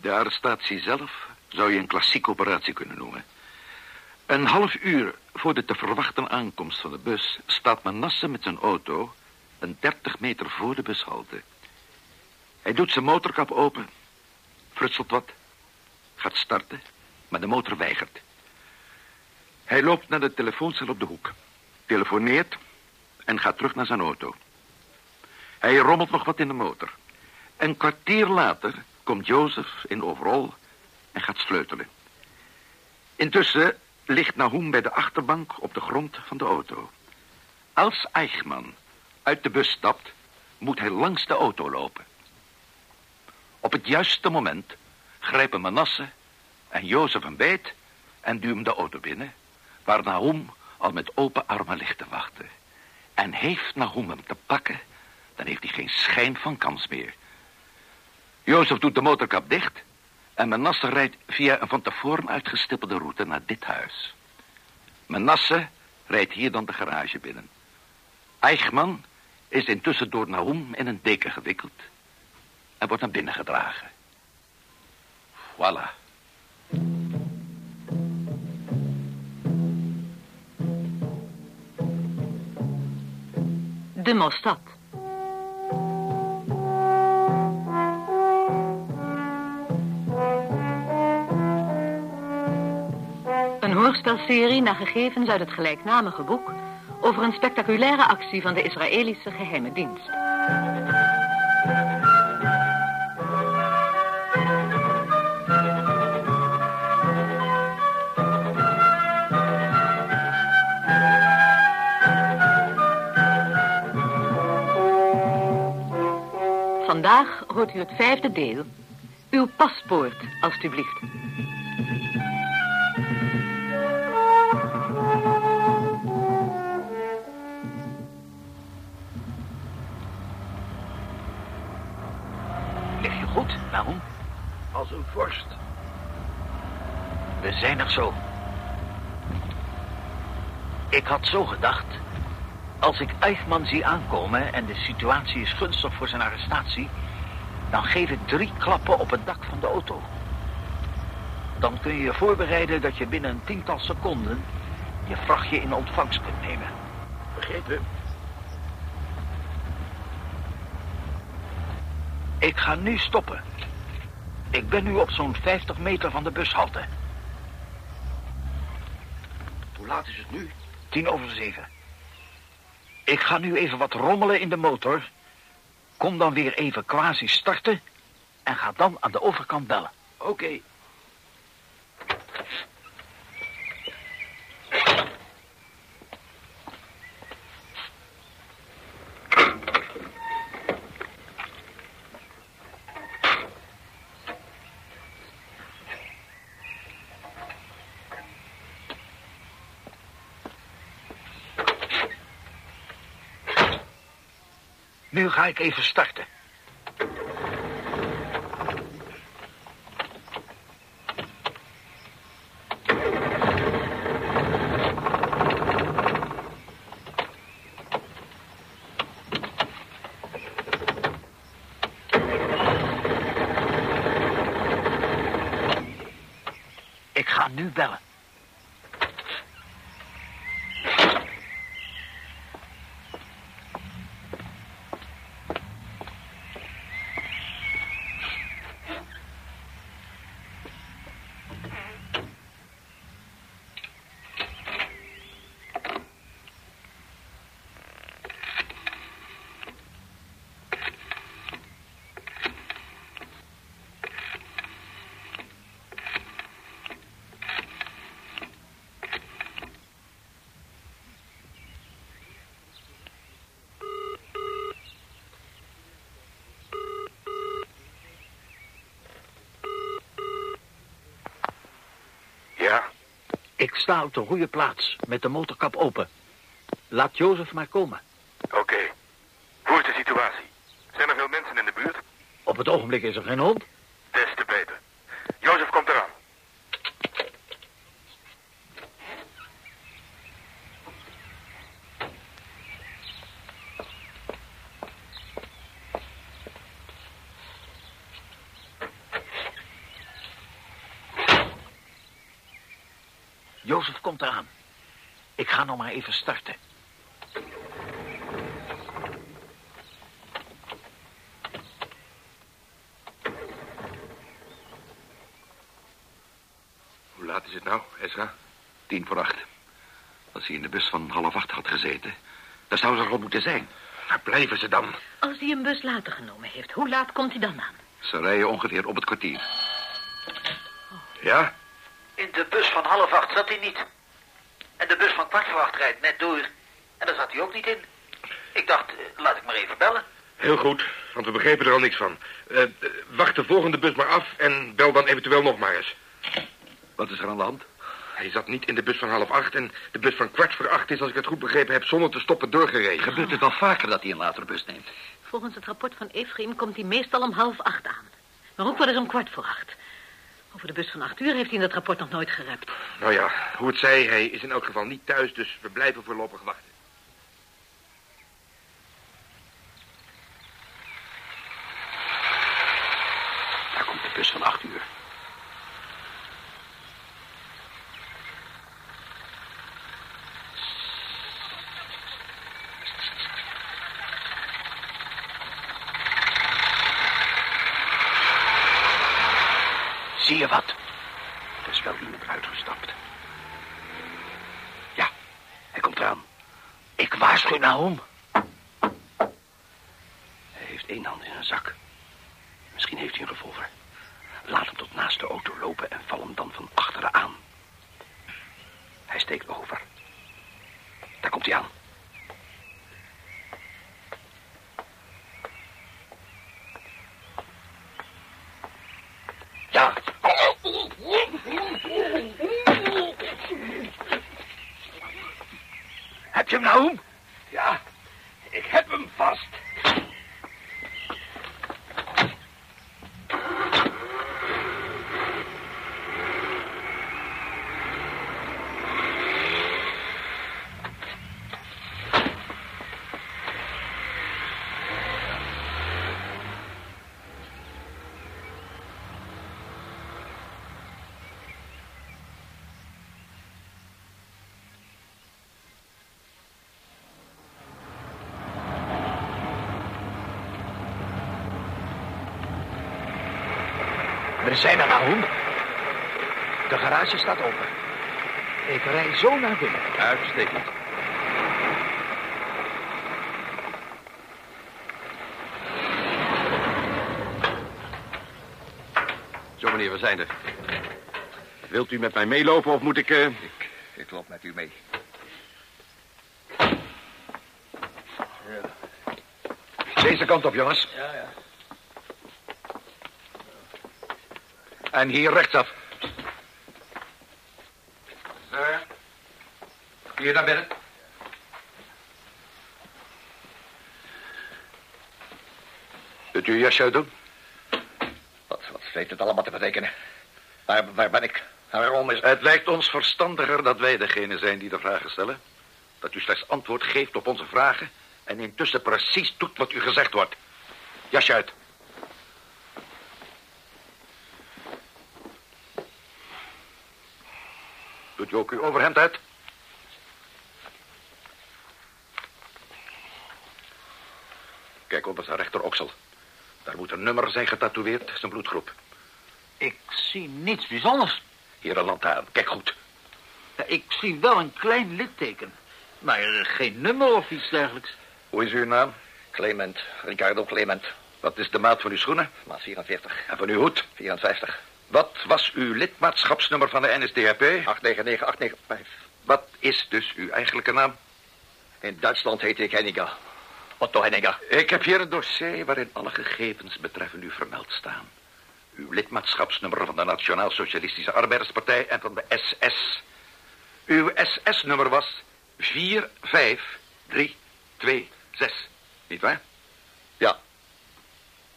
De arrestatie zelf zou je een klassieke operatie kunnen noemen. Een half uur voor de te verwachten aankomst van de bus... staat Manasse met zijn auto een 30 meter voor de bushalte. Hij doet zijn motorkap open, frutselt wat, gaat starten, maar de motor weigert. Hij loopt naar de telefooncel op de hoek, telefoneert en gaat terug naar zijn auto. Hij rommelt nog wat in de motor. Een kwartier later komt Jozef in overal en gaat sleutelen. Intussen ligt Nahum bij de achterbank op de grond van de auto. Als Eichmann uit de bus stapt, moet hij langs de auto lopen. Op het juiste moment grijpen Manasse en Jozef een beet en duwen de auto binnen, waar Nahum al met open armen ligt te wachten. En heeft Nahum hem te pakken, dan heeft hij geen schijn van kans meer. Jozef doet de motorkap dicht en Manasse rijdt via een van tevoren uitgestippelde route naar dit huis. Manasse rijdt hier dan de garage binnen. Eichmann is intussen door Nahum in een deken gewikkeld en wordt naar binnen gedragen. Voilà. De Mostad. Hoorspelserie naar gegevens uit het gelijknamige boek... over een spectaculaire actie van de Israëlische geheime dienst. Vandaag hoort u het vijfde deel. Uw paspoort, alstublieft. Goed, waarom? Als een vorst. We zijn er zo. Ik had zo gedacht. Als ik Eichmann zie aankomen en de situatie is gunstig voor zijn arrestatie... dan geef ik drie klappen op het dak van de auto. Dan kun je je voorbereiden dat je binnen een tiental seconden... je vrachtje in ontvangst kunt nemen. Begrepen? Ik ga nu stoppen. Ik ben nu op zo'n 50 meter van de bushalte. Hoe laat is het nu? Tien over zeven. Ik ga nu even wat rommelen in de motor. Kom dan weer even quasi starten. En ga dan aan de overkant bellen. Oké. Ik even starten. Ik ga nu bellen. Ja, Ik sta op de goede plaats, met de motorkap open. Laat Jozef maar komen. Oké. Hoe is de situatie? Zijn er veel mensen in de buurt? Op het ogenblik is er geen hond. Des te beter. Jozef komt eraan. Jozef komt eraan. Ik ga nog maar even starten. Hoe laat is het nou, Ezra? Tien voor acht. Als hij in de bus van half acht had gezeten, dan zou ze er al moeten zijn. Waar blijven ze dan? Als hij een bus later genomen heeft, hoe laat komt hij dan aan? Ze rijden ongeveer op het kwartier. Ja? In de bus van half acht zat hij niet. En de bus van kwart voor acht rijdt net door. En daar zat hij ook niet in. Ik dacht, eh, laat ik maar even bellen. Heel goed, want we begrepen er al niks van. Eh, eh, wacht de volgende bus maar af en bel dan eventueel nog maar eens. Wat is er aan de hand? Hij zat niet in de bus van half acht en de bus van kwart voor acht is, als ik het goed begrepen heb, zonder te stoppen doorgereden. Gebeurt het wel vaker dat hij een latere bus neemt? Volgens het rapport van Efraim komt hij meestal om half acht aan. Maar ook wel eens om kwart voor acht. Over de bus van acht uur heeft hij in dat rapport nog nooit gerept. Nou ja, hoe het zij, hij is in elk geval niet thuis, dus we blijven voorlopig wachten. Daar komt de bus van acht uur. Zie je wat? Er is wel iemand uitgestapt. Ja, hij komt eraan. Ik waarschuw nou om. Hij heeft één hand in zijn zak. Misschien heeft hij een revolver. Laat hem tot naast de auto lopen en val hem dan van achteren aan. Hij steekt over. Daar komt hij aan. Ja. Heb je hem nou om? Ja, ik heb hem vast. We zijn er nou om. De garage staat open. Ik rij zo naar binnen. Uitstekend. Zo, meneer, we zijn er. Wilt u met mij meelopen of moet ik... eh, Ik, ik loop met u mee. Deze kant op, jongens. Ja, ja. En hier rechtsaf. Hier naar binnen. Kunt u uw jasje uitdoen? Wat, wat heeft het allemaal te betekenen? Waar, waar ben ik? Waarom is... Het lijkt ons verstandiger dat wij degene zijn die de vragen stellen. Dat u slechts antwoord geeft op onze vragen... en intussen precies doet wat u gezegd wordt. Jasje uit. Doet u ook uw overhemd uit? Kijk op zijn rechteroksel. Daar moet een nummer zijn getatoeëerd, zijn bloedgroep. Ik zie niets bijzonders. Hier een lantaarn, kijk goed. Ja, ik zie wel een klein litteken. Maar eh, geen nummer of iets dergelijks. Hoe is uw naam? Clement, Ricardo Clement. Wat is de maat van uw schoenen? Maat 44, En van uw hoed? 54, Wat was uw lidmaatschapsnummer van de NSDAP? 899, 895. Wat is dus uw eigenlijke naam? In Duitsland heette ik Henniger. Otto Henniger. Ik heb hier een dossier waarin alle gegevens betreffend u vermeld staan. Uw lidmaatschapsnummer van de Nationaal Socialistische Arbeiderspartij en van de SS. Uw SS-nummer was 45326. Niet waar? Ja,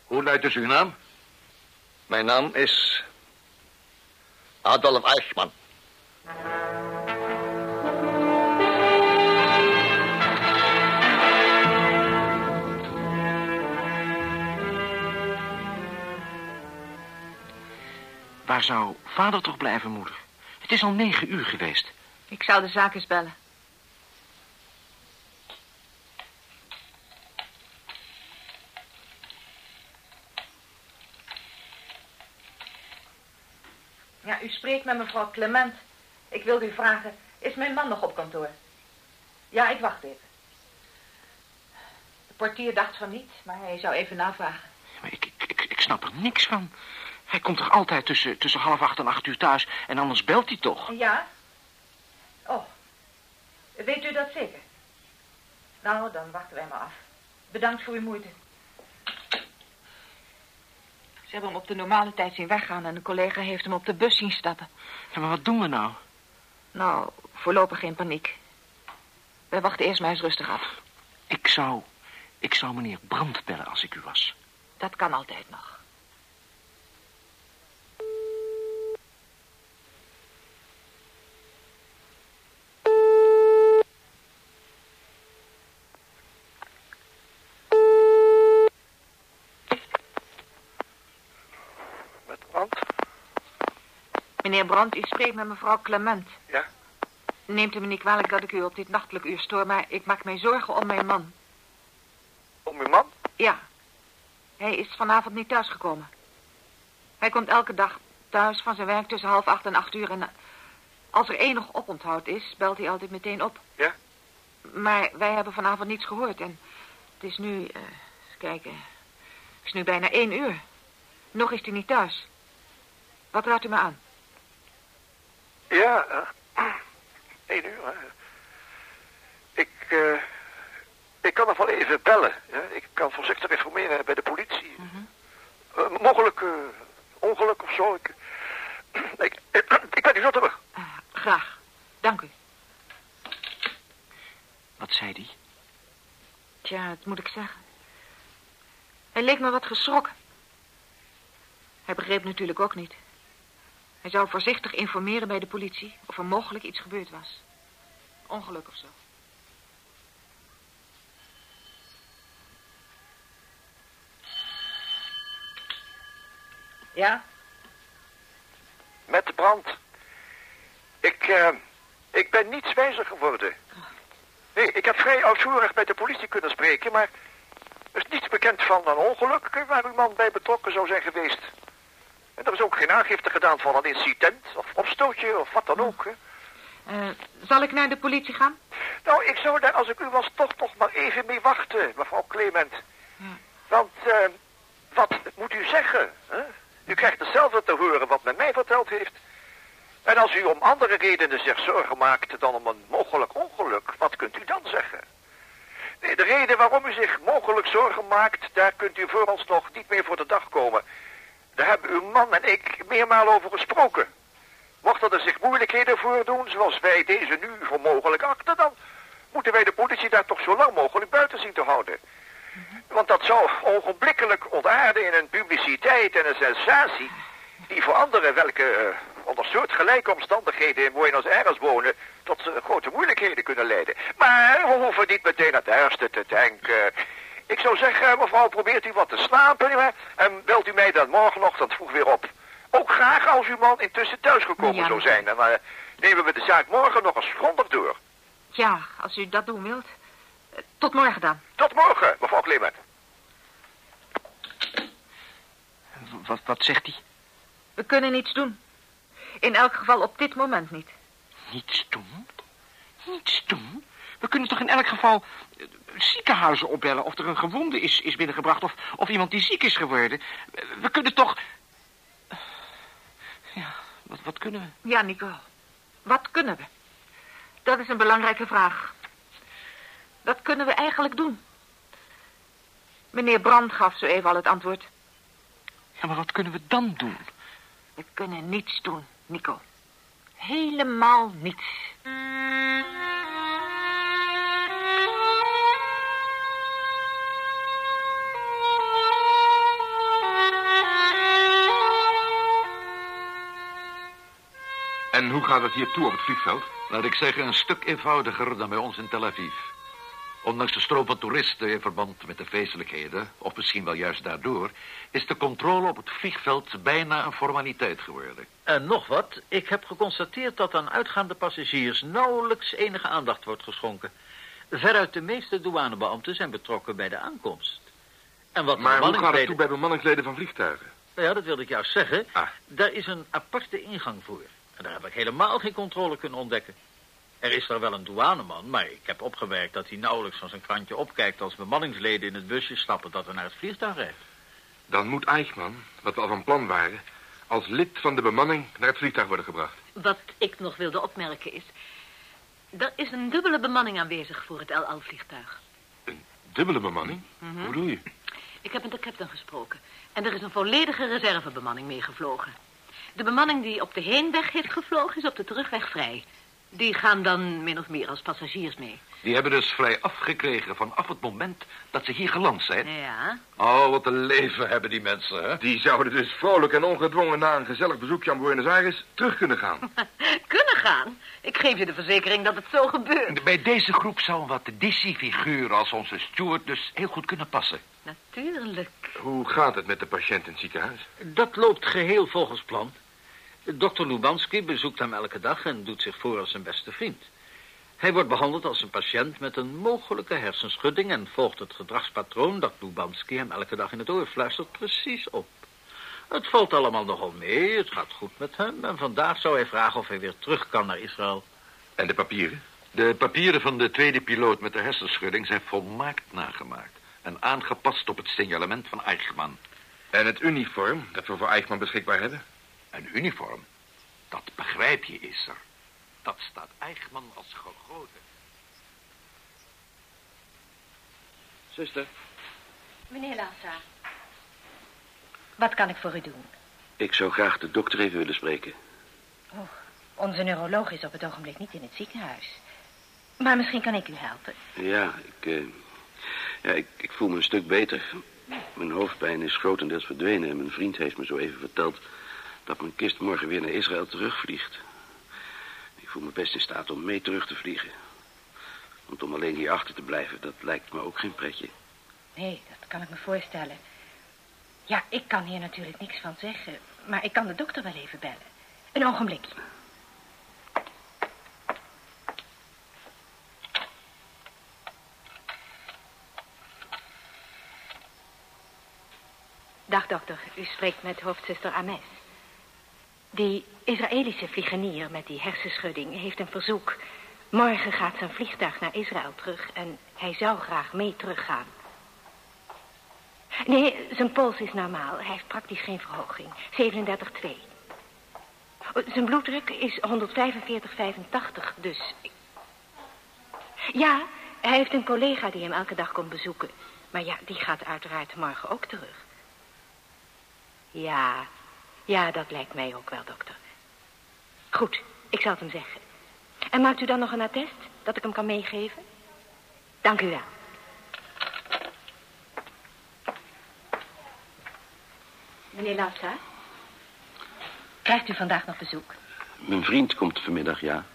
Hoe luidt dus uw naam? mijn naam is... Adolf Eichmann. Waar zou vader toch blijven, moeder? Het is al negen uur geweest. Ik zal de zaak eens bellen. Spreekt met mevrouw Clement. Ik wilde u vragen, is mijn man nog op kantoor? Ja, ik wacht even. De portier dacht van niet, maar hij zou even navragen. Maar ik, ik, ik, ik snap er niks van. Hij komt toch altijd tussen, tussen half acht en acht uur thuis... en anders belt hij toch? Ja? Oh, weet u dat zeker? Nou, dan wachten wij maar af. Bedankt voor uw moeite. Ze hebben hem op de normale tijd zien weggaan... en een collega heeft hem op de bus zien stappen. Ja, maar wat doen we nou? Nou, voorlopig geen paniek. Wij wachten eerst maar eens rustig af. Ik zou... ik zou meneer Brandt bellen als ik u was. Dat kan altijd nog. Met Brandt? Meneer Brandt, u spreekt met mevrouw Clement. Ja? Neemt u me niet kwalijk dat ik u op dit nachtelijk uur stoor... maar ik maak mij zorgen om mijn man. Om uw man? Ja. Hij is vanavond niet thuisgekomen. Hij komt elke dag thuis van zijn werk tussen half acht en acht uur... en eh, als er enig oponthoud is, belt hij altijd meteen op. Ja? Maar wij hebben vanavond niets gehoord en het is nu... eens kijken... Het is nu bijna één uur. Nog is hij niet thuis. Wat raadt u me aan? Ja, eh, één uur. hè. Ik, eh, ik kan nog wel even bellen. Ja? Ik kan voorzichtig informeren bij de politie. Eh, mogelijk eh, ongeluk of zo. Ik, ik, ik ben u zo terug. Eh, graag. Dank u. Wat zei hij? Tja, wat moet ik zeggen? Hij leek me wat geschrokken. Hij begreep natuurlijk ook niet. Hij zou voorzichtig informeren bij de politie of er mogelijk iets gebeurd was. Ongeluk of zo. Ja? Met de brand. Ik, eh, ik ben niets wijzer geworden. Nee, ik heb vrij uitvoerig met de politie kunnen spreken, maar er is niets bekend van een ongeluk waar uw man bij betrokken zou zijn geweest. En er is ook geen aangifte gedaan van een incident of opstootje of wat dan ook. Hè. Eh, zal ik naar de politie gaan? Nou, ik zou daar als ik u was toch nog maar even mee wachten, mevrouw Clement. Want, eh, wat moet u zeggen? Hè? U krijgt hetzelfde te horen wat men mij verteld heeft. En als u om andere redenen zich zorgen maakt dan om een mogelijk ongeluk, wat kunt u dan zeggen? Nee, de reden waarom u zich mogelijk zorgen maakt, daar kunt u vooralsnog niet meer voor de dag komen. Daar hebben uw man en ik meermaal over gesproken. Mochten er zich moeilijkheden voordoen, zoals wij deze nu voor mogelijk achten, dan moeten wij de politie daar toch zo lang mogelijk buiten zien te houden. Want dat zou ogenblikkelijk ontaarden in een publiciteit en een sensatie... die voor anderen welke eh, onder soortgelijke omstandigheden in Buenos Aires wonen... tot eh, grote moeilijkheden kunnen leiden. Maar we hoeven niet meteen het ergste te denken. Ik zou zeggen, mevrouw, probeert u wat te slapen... en belt u mij dan morgenochtend vroeg weer op. Ook graag als uw man intussen thuisgekomen Ja. zou zijn. Dan eh, nemen we de zaak morgen nog eens grondig door. Ja, als u dat doen wilt. Eh, Tot morgen dan. Tot morgen, mevrouw. W- Wat, wat zegt hij? We kunnen niets doen. In elk geval op dit moment niet. Niets doen? Niets doen? We kunnen toch in elk geval eh, ziekenhuizen opbellen... of er een gewonde is, is binnengebracht of, of iemand die ziek is geworden. We, we kunnen toch... Ja, wat, wat kunnen we? Ja, Nico. Wat kunnen we? Dat is een belangrijke vraag. Wat kunnen we eigenlijk doen? Meneer Brand gaf zo even al het antwoord. Ja, maar wat kunnen we dan doen? We kunnen niets doen, Nico. Helemaal niets. En hoe gaat het hier toe op het vliegveld? Laat ik zeggen, een stuk eenvoudiger dan bij ons in Tel Aviv. Ondanks de stroom van toeristen in verband met de feestelijkheden, of misschien wel juist daardoor, is de controle op het vliegveld bijna een formaliteit geworden. En nog wat, ik heb geconstateerd dat aan uitgaande passagiers nauwelijks enige aandacht wordt geschonken. Veruit de meeste douanebeambten zijn betrokken bij de aankomst. En wat de Maar hoe gaat het toe bij bemanningsleden van vliegtuigen? Nou Ja, dat wilde ik juist zeggen. Ah. Daar is een aparte ingang voor. En daar heb ik helemaal geen controle kunnen ontdekken. Er is daar wel een douaneman, maar ik heb opgemerkt dat hij nauwelijks van zijn krantje opkijkt als bemanningsleden in het busje stappen dat er naar het vliegtuig rijdt. Dan moet Eichmann, wat we al van plan waren... als lid van de bemanning naar het vliegtuig worden gebracht. Wat ik nog wilde opmerken is... Er is een dubbele bemanning aanwezig voor het El Al-vliegtuig. Dubbele bemanning? Hoe bedoel je? Ik heb met de captain gesproken. En er is een volledige reservebemanning meegevlogen. De bemanning die op de heenweg heeft gevlogen is op de terugweg vrij. Die gaan dan min of meer als passagiers mee. Die hebben dus vrij afgekregen vanaf het moment dat ze hier geland zijn. Ja, Oh, wat een leven hebben die mensen, hè? Die zouden dus vrolijk en ongedwongen na een gezellig bezoekje aan Buenos Aires terug kunnen gaan. kunnen gaan. Ik geef je de verzekering dat het zo gebeurt. Bij deze groep zou een wat DC-figuur als onze steward dus heel goed kunnen passen. Natuurlijk. Hoe gaat het met de patiënt in het ziekenhuis? Dat loopt geheel volgens plan. Dokter Lubanski bezoekt hem elke dag en doet zich voor als zijn beste vriend. Hij wordt behandeld als een patiënt met een mogelijke hersenschudding... en volgt het gedragspatroon dat Lubanski hem elke dag in het oor fluistert precies op. Het valt allemaal nogal mee, het gaat goed met hem... en vandaag zou hij vragen of hij weer terug kan naar Israël. En de papieren? De papieren van de tweede piloot met de hersenschudding zijn volmaakt nagemaakt. En aangepast op het signalement van Eichmann. En het uniform dat we voor Eichmann beschikbaar hebben? Een uniform, dat begrijp je, is er. Dat staat Eichmann als gegoten. Zuster, Meneer Lassa. Wat kan ik voor u doen? ik zou graag de dokter even willen spreken. Onze neuroloog is op het ogenblik niet in het ziekenhuis. Maar misschien kan ik u helpen. Ja, ik, eh, ja ik, ik voel me een stuk beter. Mijn hoofdpijn is grotendeels verdwenen en mijn vriend heeft me zo even verteld dat mijn kist morgen weer naar Israël terugvliegt. Ik voel me best in staat om mee terug te vliegen. Want om alleen hier achter te blijven, dat lijkt me ook geen pretje. Nee, dat kan ik me voorstellen. Ja, ik kan hier natuurlijk niks van zeggen. Maar ik kan de dokter wel even bellen. Een ogenblikje. Dag, dokter. U spreekt met hoofdzuster Ames. Die Israëlische vliegenier met die hersenschudding heeft een verzoek. Morgen gaat zijn vliegtuig naar Israël terug en hij zou graag mee teruggaan. Nee, zijn pols is normaal. Hij heeft praktisch geen verhoging. 37,2. Zijn bloeddruk is 145,85, dus... Ja, hij heeft een collega die hem elke dag komt bezoeken. Maar ja, die gaat uiteraard morgen ook terug. Ja, ja, dat lijkt mij ook wel, dokter. Goed, ik zal het hem zeggen. En maakt u dan nog een attest dat ik hem kan meegeven? Dank u wel. Meneer Lassa, krijgt u vandaag nog bezoek? Mijn vriend komt vanmiddag, ja.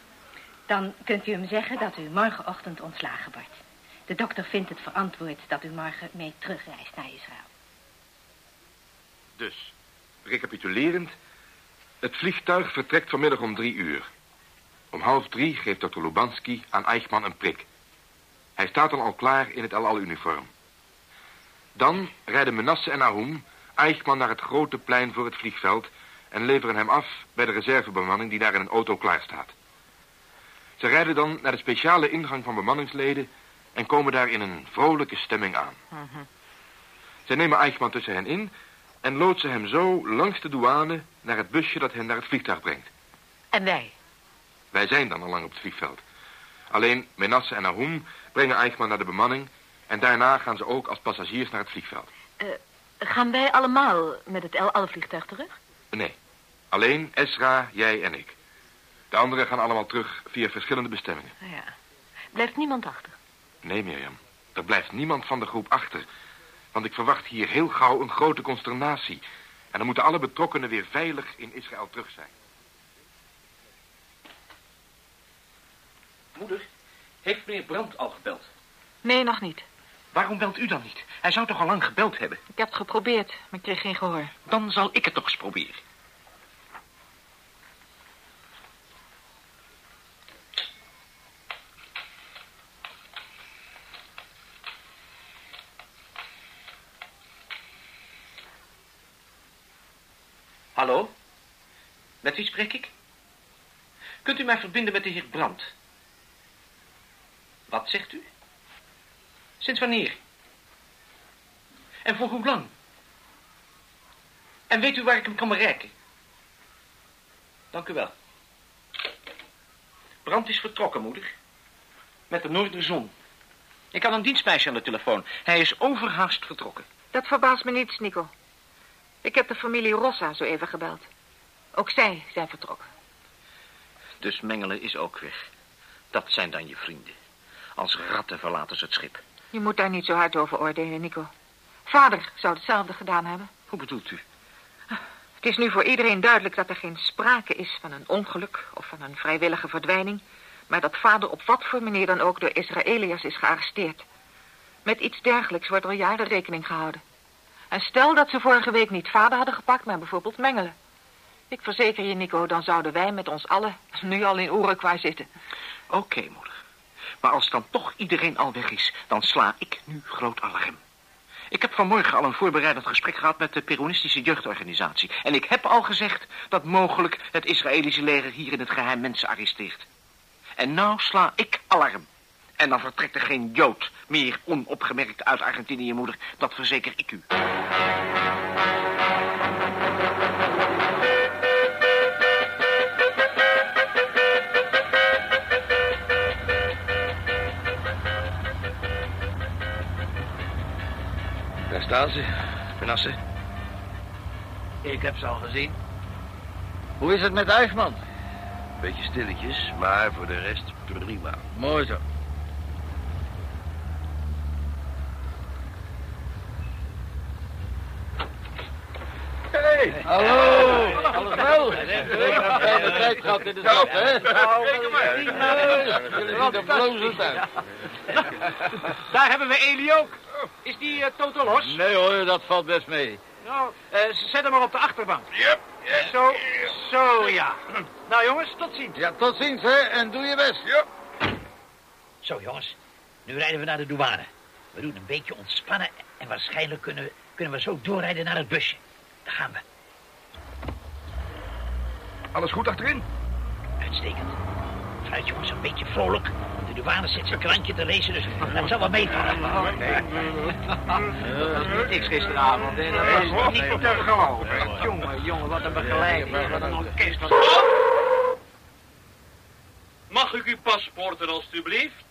Dan kunt u hem zeggen dat u morgenochtend ontslagen wordt. De dokter vindt het verantwoord dat u morgen mee terugreist naar Israël. Dus, recapitulerend. Het vliegtuig vertrekt vanmiddag om drie uur. Om half drie geeft dokter Lubanski aan Eichmann een prik. Hij staat dan al klaar in het El Al-uniform. Dan rijden Menasse en Ahum Eichmann naar het grote plein voor het vliegveld... en leveren hem af bij de reservebemanning die daar in een auto klaar staat. Ze rijden dan naar de speciale ingang van bemanningsleden... en komen daar in een vrolijke stemming aan. Zij nemen Eichmann tussen hen in... en loodsen hem zo langs de douane naar het busje dat hen naar het vliegtuig brengt. En wij? Wij zijn dan al lang op het vliegveld. Alleen Menasse en Ahum brengen Eichmann naar de bemanning... en daarna gaan ze ook als passagiers naar het vliegveld. Gaan wij allemaal met het El Al-vliegtuig terug? Nee, alleen Esra, jij en ik. De anderen gaan allemaal terug via verschillende bestemmingen. Ja. Blijft niemand achter? Nee, Mirjam, er blijft niemand van de groep achter. Want ik verwacht hier heel gauw een grote consternatie. En dan moeten alle betrokkenen weer veilig in Israël terug zijn. Moeder, heeft meneer Brandt al gebeld? Nee, nog niet. Waarom belt u dan niet? Hij zou toch al lang gebeld hebben? Ik heb het geprobeerd, maar ik kreeg geen gehoor. Dan zal ik het toch eens proberen. Hallo? Wie spreek ik? Kunt u mij verbinden met de heer Brandt? Wat zegt u? Sinds wanneer? En voor hoe lang? En weet u waar ik hem kan bereiken? Dank u wel. Brandt is vertrokken, moeder. Met de Noorderzon. Ik had een dienstmeisje aan de telefoon. Hij is overhaast vertrokken. Dat verbaast me niets, Nico. Ik heb de familie Rossa zo even gebeld. Ook zij zijn vertrokken. Dus Mengelen is ook weg. Dat zijn dan je vrienden. Als ratten verlaten ze het schip. Je moet daar niet zo hard over oordelen, Nico. Vader zou hetzelfde gedaan hebben. Hoe bedoelt u? Het is nu voor iedereen duidelijk dat er geen sprake is van een ongeluk of van een vrijwillige verdwijning, maar dat vader op wat voor manier dan ook door Israëliërs is gearresteerd. Met iets dergelijks wordt al jaren rekening gehouden. En stel dat ze vorige week niet vader hadden gepakt, maar bijvoorbeeld Mengelen. Ik verzeker je, Nico, dan zouden wij met ons allen nu al in Uruguay zitten. Oké, moeder. Maar als dan toch iedereen al weg is, dan sla ik nu groot alarm. Ik heb vanmorgen al een voorbereidend gesprek gehad met de Peronistische jeugdorganisatie. En ik heb al gezegd dat mogelijk het Israëlische leger hier in het geheim mensen arresteert. En nou sla ik alarm. En dan vertrekt er geen Jood meer onopgemerkt uit Argentinië, moeder. Dat verzeker ik u. staan ze, Benasse. Ik heb ze al gezien. Hoe is het met Eichmann? Beetje stilletjes, maar voor de rest prima. Mooi zo. Hey, hallo. Alles wel? We hebben tijd gehad in de stad, hè? Jullie zien er blozend uit. Daar hebben we Eli ook. Is die uh, Toto los? Nee hoor, dat valt best mee. Nou, uh, zet hem maar op de achterbank. Yep. Zo, zo ja. Nou jongens, tot ziens. Ja, tot ziens, hè, en doe je best. Ja. Zo, jongens. Nu rijden we naar de douane. We doen een beetje ontspannen en waarschijnlijk kunnen we, kunnen we zo doorrijden naar het busje. Daar gaan we. Alles goed achterin? Uitstekend. Fruit, jongens, een beetje vrolijk. De douane zit zijn krantje te racen, dus dat zal wel meevallen. Niks gisteravond, hè. Dat was niet te geloven. Jongen, jongen, wat een begeleiding. Wat een orkest. Wat... Mag ik uw paspoorten alstublieft?